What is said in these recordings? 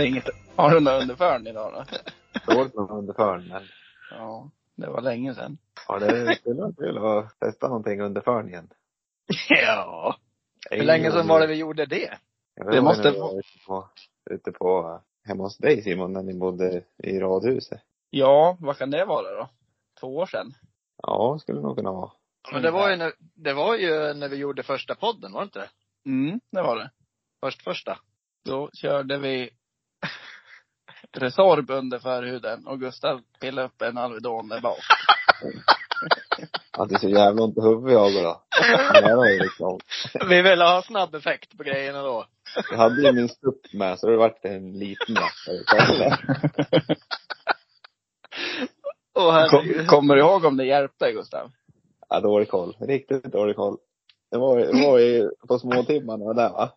är inget. Har du någon underförn idag då? Dåligt med underförn, men Ja, det var länge sedan. ja, det skulle vara kul att testa någonting under förn igen. Ja. Hur länge sedan var det vi gjorde det? Vet Det måste när vi var ute på, ute på, hemma hos dig Simon, när ni bodde i radhuset. Ja, vad kan det vara då? Två år sedan? Ja, skulle nog kunna vara. Men det var ju när, det var ju när vi gjorde första podden, var det inte det? Mm, det var det. Först första. Då körde vi Resorb under förhuden och Gustav pillade upp en Alvedon där bak. Att det är så jävla ont i huvudet jag har då. Liksom, Vi ville ha snabb effekt på grejerna då. jag hade ju min stupp med så det vart en liten rackare. Herregud. Kom, kommer du ihåg om det hjälpte Gustav? Ja, dålig koll. Riktigt dålig koll. Det var, det var ju på småtimmarna där va?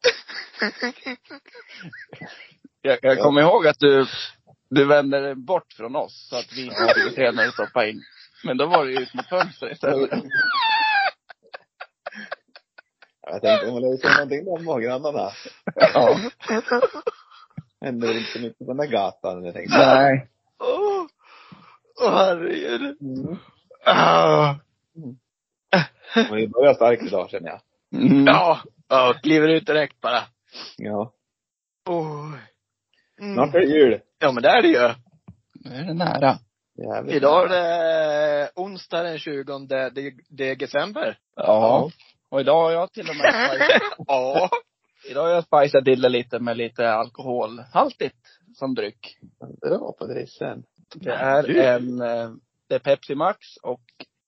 Jag, jag Ja. kommer ihåg att du, du vände dig bort från oss så att vi inte skulle se när du stoppade in. Men då var det ju ut mot fönstret istället. Jag tänkte, om man löser någonting där med grannarna. Ja. Händer väl inte så mycket på den där gatan. Jag tänkte. Nej. Åh, Åh herregud. Mm. Ah. Men vi börjar starkt idag känner jag. Mm. Ja. Ja, kliver ut direkt bara. Ja. Oj. Mm. Snart är det jul. Ja men det är det ju. Nu är det nära. Jävligt. Idag är det onsdag den 20 de- de- december. Ja. Och idag har jag till och med Ja. idag har jag spicat till det lite med lite alkoholhaltigt som dryck. Bra på drissen. Det är en, eh, det är Pepsi Max och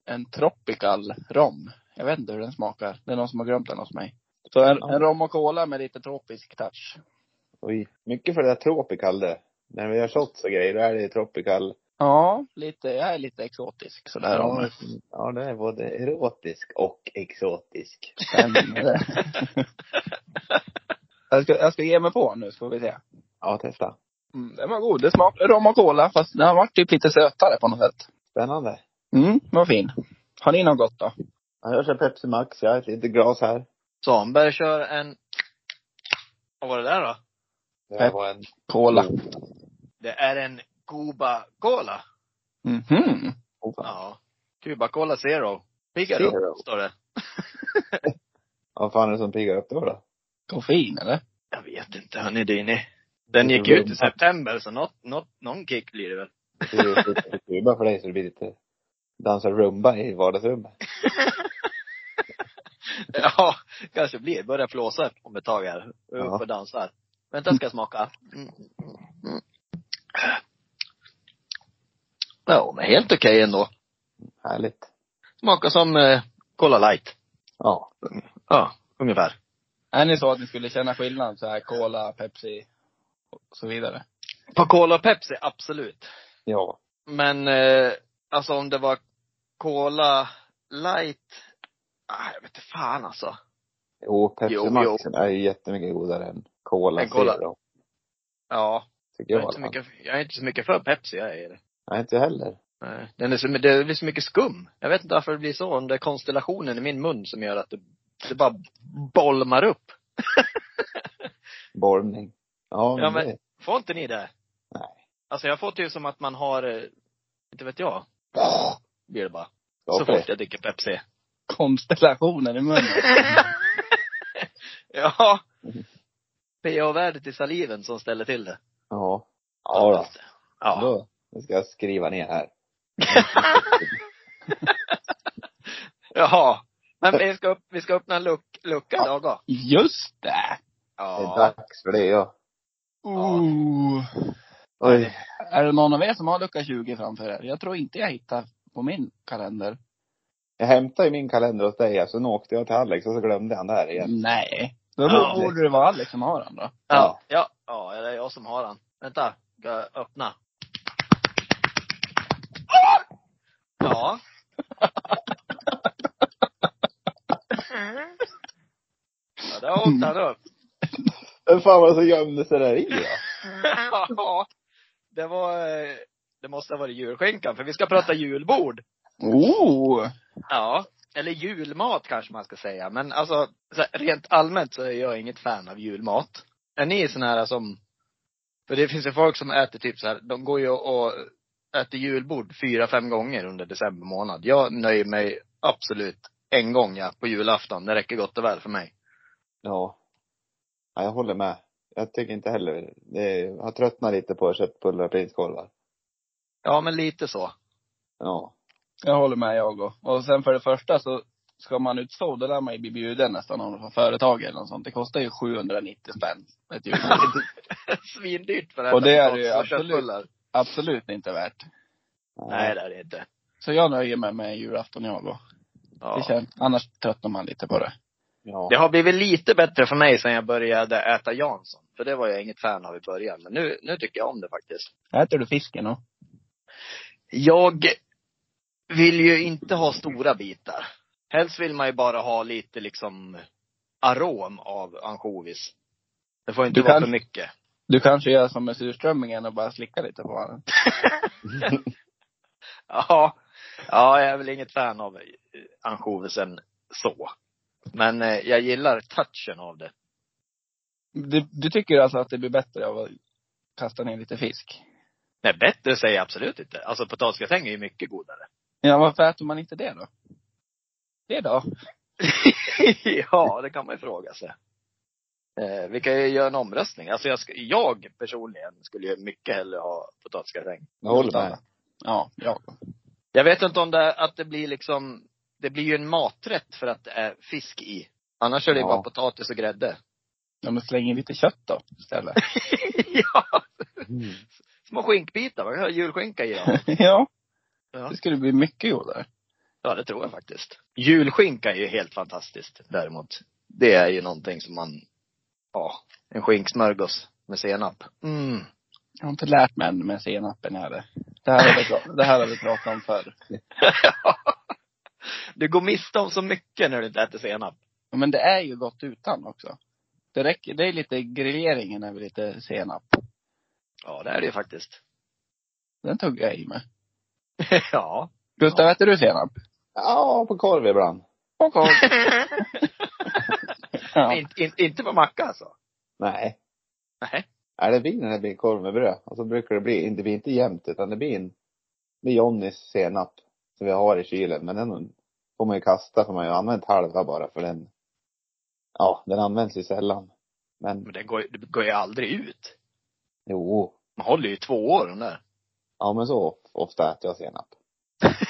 en Tropical rom. Jag vet inte hur den smakar. Det är någon som har glömt den hos mig. Så en, Ja. en rom och cola med lite tropisk touch. Oj. Mycket för det där tropical det. När vi gör shots och grejer, då är det tropical. Ja, lite, jag är lite exotisk sådär om Ja, ja, det är både erotisk och exotisk. Jag, ska, jag ska ge mig på nu, så får vi se. Ja, testa. Mm, den var god. Det smakar rom och cola, fast den har varit typ lite sötare på något sätt. Spännande. Mm, vad fin. Har ni något gott då? Ja, jag kör Pepsi Max. Jag har ett litet glas här. Svanberg kör en, vad var det där då? Det var en Cola. Det är en Cuba Cola. Mhm. Ja. Cuba Cola Zero. Figaro, Zero. står det. Vad fan är det som piggar upp då? då? Koffein, eller? Jag vet inte, hörni Dini. Den gick ut i september, så något, något, någon kick blir det väl. Det är lite Kuba för dig så det blir lite dansa rumba i vardagsrummet. Ja, kanske blir. Börjar flåsa om ett tag här. Upp och dansar. Vänta, ska jag smaka. Mm. Mm. Ja, men helt okej ändå. Härligt. Smakar som eh, Cola light. Ja. Ja, ungefär. Är ni så att ni skulle känna skillnad så här cola, Pepsi och så vidare? På Cola och Pepsi, absolut. Ja. Men eh, alltså om det var Cola light, ah, jag vet inte fan alltså. Jo, Pepsi Jo, Max är ju jättemycket godare än Cola Cola. Zero. Ja, Tycker jag jag är, inte mycket, jag är inte så mycket för Pepsi, jag är det. Nej, inte heller. Nej, Den är så, det blir så mycket skum. Jag vet inte varför det blir så. Om det är konstellationen i min mun som gör att det, det bara bolmar upp. Borrning. Ja, Ja, men, men- det, Får inte ni det? Nej. Alltså jag får typ som att man har, eh, inte vet jag. Blir det bara. ja, så fort jag dricker Pepsi. Konstellationen i munnen. ja. pH-värdet i saliven som ställer till det. Ja. Ja då. Ja. Då, det ska jag skriva ner här. Jaha. Men vi ska, upp, vi ska öppna en luck, lucka idag då. Just det! Det är Ja. dags för det ja. Ooh. Oj. Är det någon av er som har lucka 20 framför er? Jag tror inte jag hittar på min kalender. Jag hämtade ju min kalender hos dig, så nu åkte jag till Alex och så glömde han där igen. Nej. Då Ja. borde det vara Alex som har den då. Ja. Ja. Ja, det är jag som har den. Vänta. Ska jag öppna? Ja. Ja, där åkte han upp. Vem fan var det som gömde sig där i då? Ja. Det var, eh, det måste ha varit julskinkan, för vi ska prata julbord. Oh! Ja. Eller julmat kanske man ska säga. Men alltså, rent allmänt så är jag inget fan av julmat. Är ni såna här som För det finns ju folk som äter typ så här, de går ju och äter julbord fyra, fem gånger under december månad. Jag nöjer mig absolut en gång ja, på julafton. Det räcker gott och väl för mig. Ja. ja. Jag håller med. Jag tycker inte heller, det är, jag har tröttnat lite på köttbullar och prinskorvar. Ja, men lite så. Ja. Jag håller med jag och. Och sen för det första så ska man utstå, då lär man ju bli bjuden nästan av något företag eller något sånt. Det kostar ju 790 spänn. Ett julbord. Svindyrt för att Och det är det ju absolut. Absolut inte värt. Nej, det är det inte. Så jag nöjer mig med julafton jag och. Ja. Det känns, annars tröttnar man lite på det. Ja. Det har blivit lite bättre för mig sen jag började äta Jansson. För det var jag inget fan av i början. Men nu, nu tycker jag om det faktiskt. Äter du fisken då? Jag vill ju inte ha stora bitar. Helst vill man ju bara ha lite liksom arom av ansjovis. Det får inte Du vara kan- för mycket. Du kanske gör som med surströmmingen och bara slickar lite på den. Ja. Ja, jag är väl inget fan av ansjovisen så. Men eh, jag gillar touchen av det. Du, du tycker alltså att det blir bättre av att kasta ner lite fisk? Nej, bättre säger jag absolut inte. Alltså potatisgratäng är ju mycket godare. Ja, varför äter man inte det då? Det då? ja, det kan man ju fråga sig. Eh, vi kan ju göra en omröstning. Alltså jag, jag personligen skulle ju mycket hellre ha potatisgratäng. Jag håller med. Ja, jag Jag vet inte om det, att det blir liksom, det blir ju en maträtt för att det är fisk i. Annars är det ju Ja. bara potatis och grädde. Ja, men släng in lite kött då istället. ja, Mm. små skinkbitar. Man kan ha julskinka i dem. ja, Ja. det skulle bli mycket godare. Ja, det tror jag faktiskt. Julskinka är ju helt fantastiskt däremot. Det är ju någonting som man, ja, en skinksmörgås med senap. Mm. Jag har inte lärt mig än med senapen här. Det här har vi, det här har vi pratat om förr. du går miste om så mycket när du inte äter senap. Ja, Men det är ju gott utan också. Det räcker, det är lite grilleringen över lite senap. Ja, det är det ju faktiskt. Den tog jag i mig. ja. Gustav, äter du senap? Ja, på korv ibland. Och och. ja. inte, in, inte på macka alltså? Nej. Nej. Nej, det blir när det blir korv med bröd. Och så brukar det bli, det blir inte jämnt utan det blir en, det blir Johnnys senap. Som vi har i kylen. Men den får man ju kasta för man har ju använt halva bara för den, ja, den används ju sällan. Men, Men det går, det går ju aldrig ut. jo. Man håller ju två år den där. Ja men så ofta äter jag senap.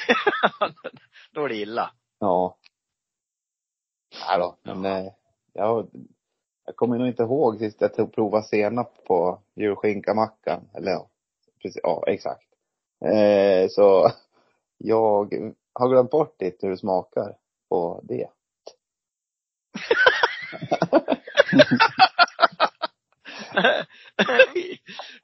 Då är det illa. Ja. Nej då, men eh, jag, jag kommer nog inte ihåg sist jag tog prova senap på julskinkamackan. Eller ja, precis, ja exakt. Eh, så jag har glömt bort lite hur det smakar på det.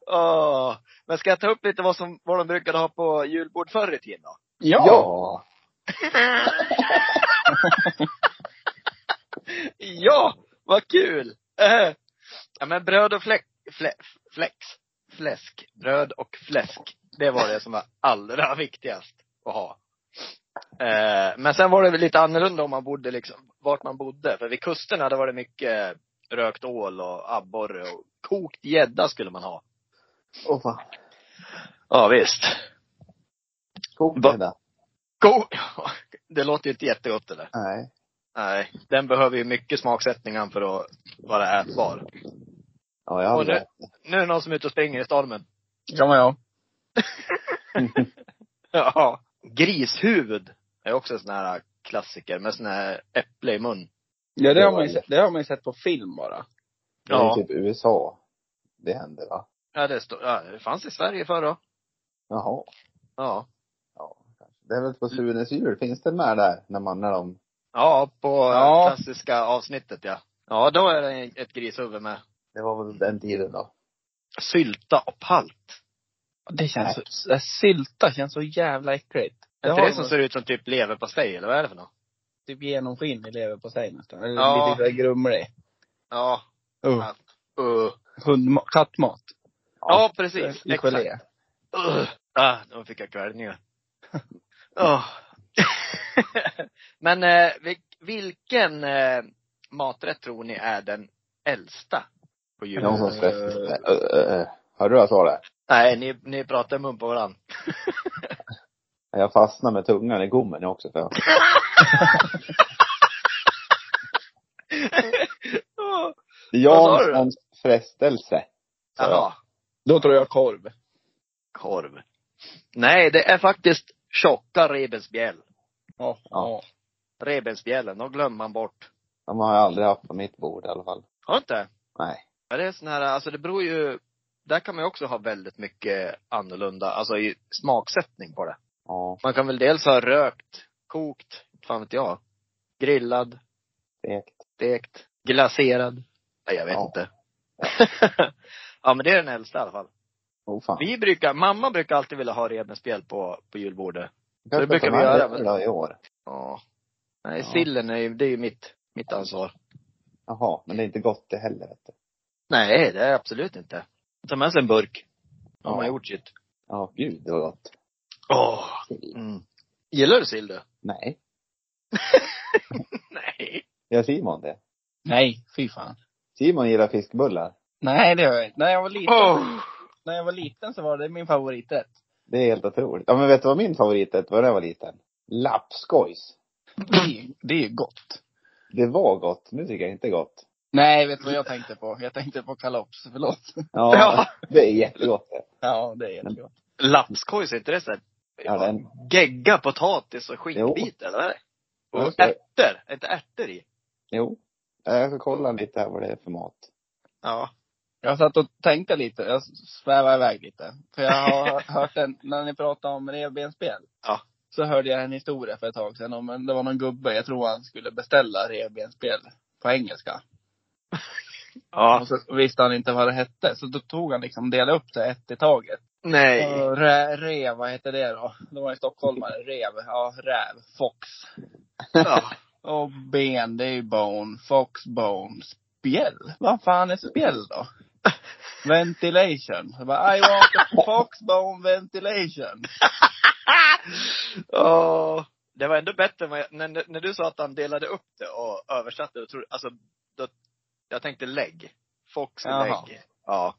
Åh. Men ska jag ta upp lite vad som, vad de brukade ha på julbord förr i tiden då? Ja! ja, vad kul! Eh, Ja men bröd och fläck, flä, fläx, fläsk. Bröd och fläsk. Det var det som var allra viktigast att ha. Eh, men sen var det väl lite annorlunda om man bodde liksom, vart man bodde. För vid kusterna där var det mycket rökt ål och abborre och kokt gädda skulle man ha. Åh fan. Ja visst. Kokt gädda? Go- det låter ju inte jättegott eller? Nej. Nej. Den behöver ju mycket smaksättningar för att vara ätbar. Ja, jag har det- Nu är det någon som är ute och springer i stormen. kan man ja. Ja. Grishuvud är också en sån här klassiker med sån här äpple i mun. Ja, det har man ju sett, det har man ju sett på film bara. Det är Ja. typ USA. Det händer va? Ja, det, står, ja, det fanns i Sverige förr då. Jaha. Ja. Ja. Det är väl på Sunes jul, finns det med där? När man, när de, Ja, på Ja. klassiska avsnittet ja. Ja, då är det ett grishuvud med. det var väl den tiden då? Sylta och palt. Det känns så, sylta känns så jävla äckligt. Är Det inte har det som ser ut som typ leverpastej, eller vad är det för något? typ genomskinlig leverpastej nästan. Eller Ja. lite grumlig. Ja. Uh. Uh. Hundmat, kattmat. Ja, precis. I Exakt. gelé. Uh. Ah, då fick jag kvällningar. oh. Men eh, vil- vilken eh, maträtt tror ni är den äldsta på det någon som julen? äh. Hörde du vad jag sa där? Nej, ni, ni pratar mun på varandra. Jag fastnade med tungan i gommen också för jag. Janssons frestelse. Jaha. Då tror jag korv. Korv. Nej, det är faktiskt tjocka revbensspjäll. Ja. Ja. Revbensspjällen, de glömmer man bort. De har jag aldrig haft på mitt bord i alla fall. Har du inte? Nej. Men det är sån här, alltså det beror ju, där kan man ju också ha väldigt mycket annorlunda, alltså i smaksättning på det. Ja, Man kan väl dels ha rökt, kokt, fan vet jag. Grillad, stekt. stekt, glaserad. Nej, jag vet Ja. inte. ja men det är den äldsta i alla fall. Oh fan. Vi brukar, mamma brukar alltid vilja ha revbensspjäll på, på julbordet. Kanske det brukar vi göra, men- i år. Ja. Nej, Ja. sillen är ju, det är ju mitt, mitt ansvar. Jaha, men det är inte gott det heller vet du. Nej, det är absolut inte. Ta med sig en burk. Om Ja. man gjort sitt. Ja, gud det var gott. Åh. Mm. Gillar du sill du? Nej. Nej. Gör Simon det? Nej, fy fan. Simon gillar fiskbullar. Nej, det gör jag inte. När jag var liten, Oh. När jag var liten så var det min favoriträtt. Det är helt otroligt. Ja men vet du vad min favoriträtt var när jag var liten? Lapskojs. Det är, det är ju gott. Det var gott. Nu tycker jag inte gott. Nej, vet du vad jag tänkte på? Jag tänkte på kalops. Förlåt. Ja, Ja. det är jättegott det. Ja, det är jättegott. Lapskojs, är inte det så här, Ja, den- gegga, potatis och skinkbit eller? Och så- ärtor. Är inte ärtor i? Jo. Jag ska kolla lite här vad det är för mat. Ja. Jag satt och tänkte lite. Jag svävade iväg lite. För jag har hört en, när ni pratade om revbensspjäll. Ja. Så hörde jag en historia för ett tag sedan om en, det var någon gubbe, jag tror han skulle beställa revbensspjäll på engelska. Ja. Och så visste han inte vad det hette. Så då tog han liksom, delade upp det ett i taget. Nej. Och rä, rev, vad hette det då? Det var en stockholmare. Rev, ja, räv. Fox. Ja. Och ben, det är ju bone. Fox bone. Spjäll? Vad fan är spjäll då? Ventilation. Jag bara, I want a fox bone ventilation. Åh. Det var ändå bättre än vad jag, när, när du sa att han delade upp det och översatte det, tror, alltså, då, jag tänkte lägg. Fox lägg. Ja.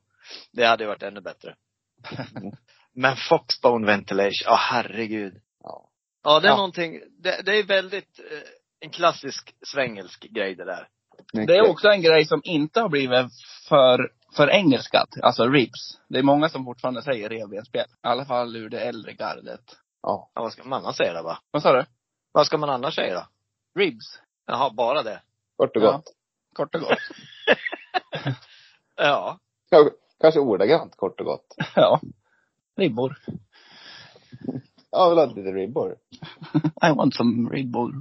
Det hade varit ännu bättre. Men Foxbone ventilation, ja herregud. Ja. Ja, det är Ja. någonting, det, det är väldigt, eh, en klassisk svängelsk grej det där. Det är också en grej som inte har blivit för, för engelskat. Alltså ribs. Det är många som fortfarande säger revbensspjäll. I alla fall ur det äldre gardet. Ja. Ja, vad ska man annars säga då va? Vad sa du? Vad ska man annars säga då? Ribs. Jaha, bara det? Kort och Ja. gott. Kort och gott. Ja. Ja. Kanske ordagrant kort och gott. ja. Ribbor. Ja, vill ha lite ribbor. I want some ribbor.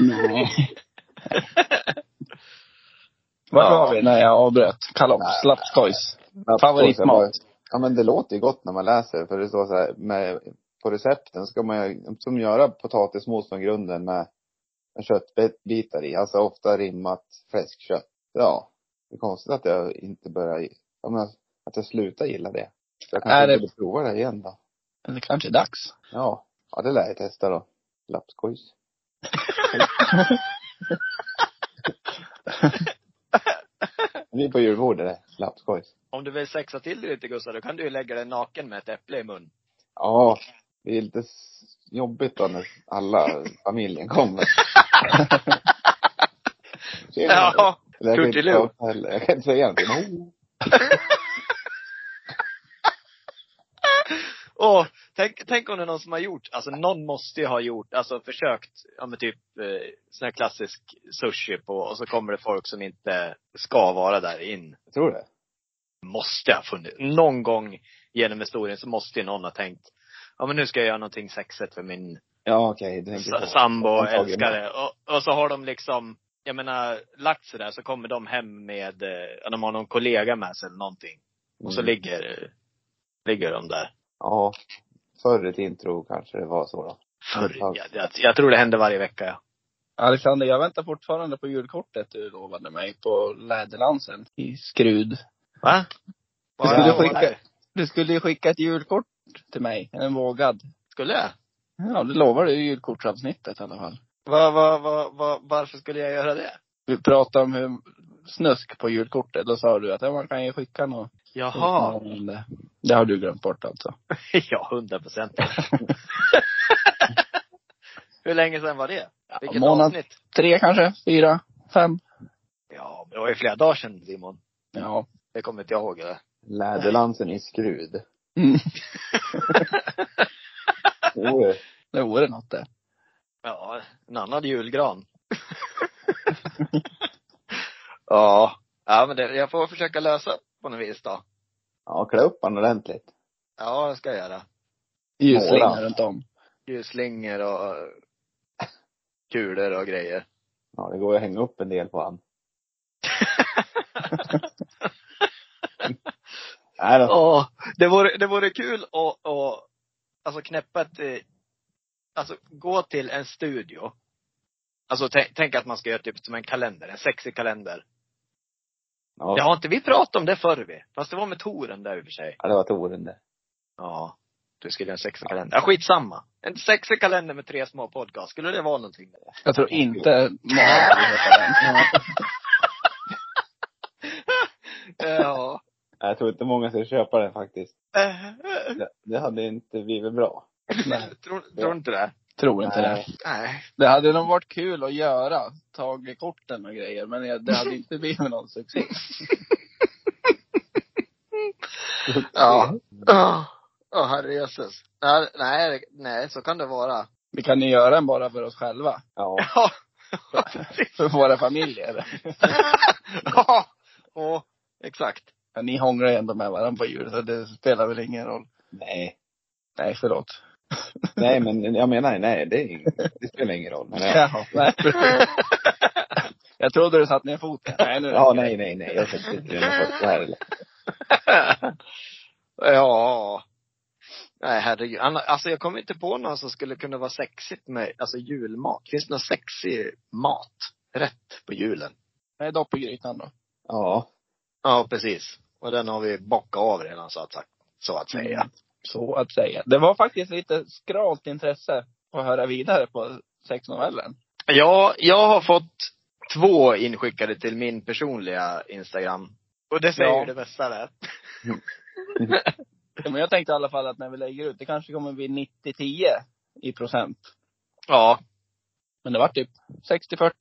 Nej. Ja. var vi när jag avbröt? Kalops, lapskojs. Favoritmat. jag Ja men det låter ju gott när man läser för det står så här med, på recepten ska man som göra potatismos från grunden med, köttbitar i. Alltså ofta rimmat fläskkött. Ja. Det är konstigt att jag inte börjar, ja, men att jag slutar gilla det. Så jag Är kanske det- borde prova det igen då. Det kanske är dags. Ja. Ja det lär jag testa då. Lapskojs. Det blir på julbordet det. Lapskojs. Om du vill sexa till det lite Gustav, då kan du ju lägga dig naken med ett äpple i mun. Ja. Det är lite jobbigt då när alla familjen kommer. Tjena. Ja. Kurtiloo. Jag kan inte säga någonting. Oh. Åh, tänk, tänk om det är någon som har gjort, alltså någon måste ju ha gjort, alltså försökt, ja men typ eh, sån här klassisk sushi på, och så kommer det folk som inte ska vara där in. Jag tror det. Måste ha funnits. Någon gång genom historien så måste ju någon ha tänkt, ja men nu ska jag göra någonting sexigt för min Ja så. sambo älskare. Och, och så har de liksom, jag menar, lagt sig där så kommer de hem med, eh, de har någon kollega med sig eller någonting. Och så Mm. ligger, ligger de där. Ja. Förr i tiden tror kanske det var så då. Förr, Ja. jag, jag, jag tror det händer varje vecka ja. Alexander, jag väntar fortfarande på julkortet du lovade mig på Läderlansen i Skrud. Va? Du skulle, skicka, du skulle ju skicka ett julkort till mig. En vågad. Skulle jag? Ja, det lovade du i julkortsavsnittet i alla fall. Va, va, va, va, varför skulle jag göra det? Vi pratade om hur snusk på julkortet. Då sa du att ja, man kan ju skicka något Jaha. Det, det har du glömt bort alltså. ja, hundra procent. Hur länge sedan var det? Vilket månad avsnitt? tre kanske? Fyra? Fem? Ja, det var ju flera dagar sedan Simon. Ja. Det kommer inte jag ihåg eller? Läderlansen i skrud. Mm. Jo, Det vore något det. Ja, en annan julgran. ja. Ja men det, jag får försöka lösa på något vis då. Ja, klä upp han ordentligt. Ja, det ska jag göra. Ljusslingor runt om. Ljusslingor och kulor och grejer. Ja, det går ju att hänga upp en del på han. Nej då. Ja, det vore, det vore kul att, att alltså knäppa ett, eh, alltså gå till en studio. Alltså tänk, tänk att man ska göra typ som en kalender, en sexig kalender. Ja, Ja, har inte vi pratat om det förr vi? Fast det var med Toren där i och för sig. ja det var Toren det. Ja. Du skulle göra en sexig kalender. Ja, skitsamma. En sexig kalender med tre små podcast. Skulle det vara någonting? Jag tror inte ja. Jag tror inte många ska köpa den faktiskt. Det, det hade inte blivit bra. Tror, tror inte det? Tror inte det. Nej. Nej. Det hade nog varit kul att göra. Tagit korten och grejer. Men det hade inte blivit någon succé. Ja. Ja, oh, herre Jesus. Nej, nej, nej, så kan det vara. Vi kan ju göra den bara för oss själva. Ja. Ja. För våra familjer. ja. Ja, exakt. Ja, ni hånglar ju ändå med varandra på jul, så det spelar väl ingen roll. Nej. Nej, förlåt. Nej, men jag menar, nej, det, är, det spelar ingen roll. Men, ja, Jaha, nej. Jag trodde du satt ner foten. Nej, nu ja, nej, nej, nej. Jag sätter inte den först här eller. ja. Nej, herregud. Alltså jag kommer inte på någon som skulle kunna vara sexigt med, alltså julmat. Finns det någon sexig mat? Rätt på julen? Nej, dopp i grytan då. Ja. Ja, precis. Och den har vi bockat av redan så att, så att säga. Så att säga. Det var faktiskt lite skralt intresse att höra vidare på sexnovellen. Ja, jag har fått två inskickade till min personliga Instagram. Och det säger Ja. ju det bästa där. Men jag tänkte i alla fall att när vi lägger ut, det kanske kommer bli 90-10 i procent. Ja. Men det var typ 60-40.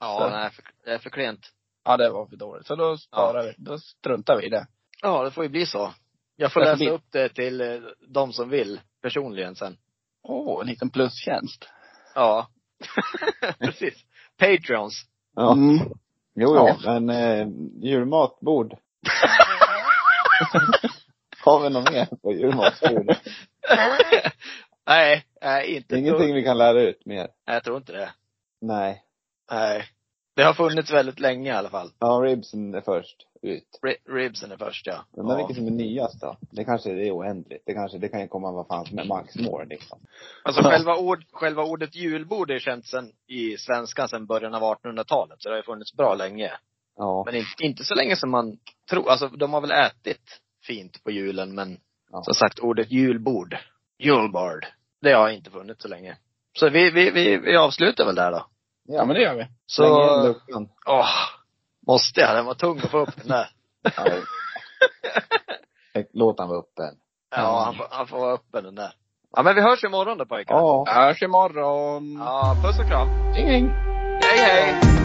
Ja, Så. nej, det är för klent. Ja, det var för dåligt. Så då sparar vi. Då struntar vi i det. Ja, det får ju bli så. Jag får läsa upp det till eh, de som vill personligen sen. Åh, en liten plustjänst. Ja. Precis. Patreons. Ja. Mm. Jo, Ja. Men eh, julmatbord. Har vi något mer på julmatsbordet? nej, nej, inte Ingenting vi kan lära ut mer? Nej, jag tror inte det. Nej. Nej. Det har funnits väldigt länge i alla fall. Ja, ribsen är först ut. Ri- Ribsen är först ja. Undrar ja. vilket som är nyast då? Det kanske är oändligt. Det kanske, det kan ju komma vad fan som är max more liksom. Alltså själva, ord, själva ordet julbord är känt sen i svenskan sedan början av 1800-talet. Så det har ju funnits bra länge. Ja. Men inte, inte så länge som man tror. Alltså de har väl ätit fint på julen men Ja. som sagt ordet julbord, julbord, det har inte funnits så länge. Så vi, vi, vi, vi avslutar väl där då. Ja, men det gör vi. Så, åh, måste jag? Den var tung att få upp den där. Ja. Låt han vara öppen. Ja, han, får- han får vara öppen den där. Ja men vi hörs imorgon då pojkar. Ja. Hörs imorgon. Ja, puss och kram. Ding, ding. Hej hej!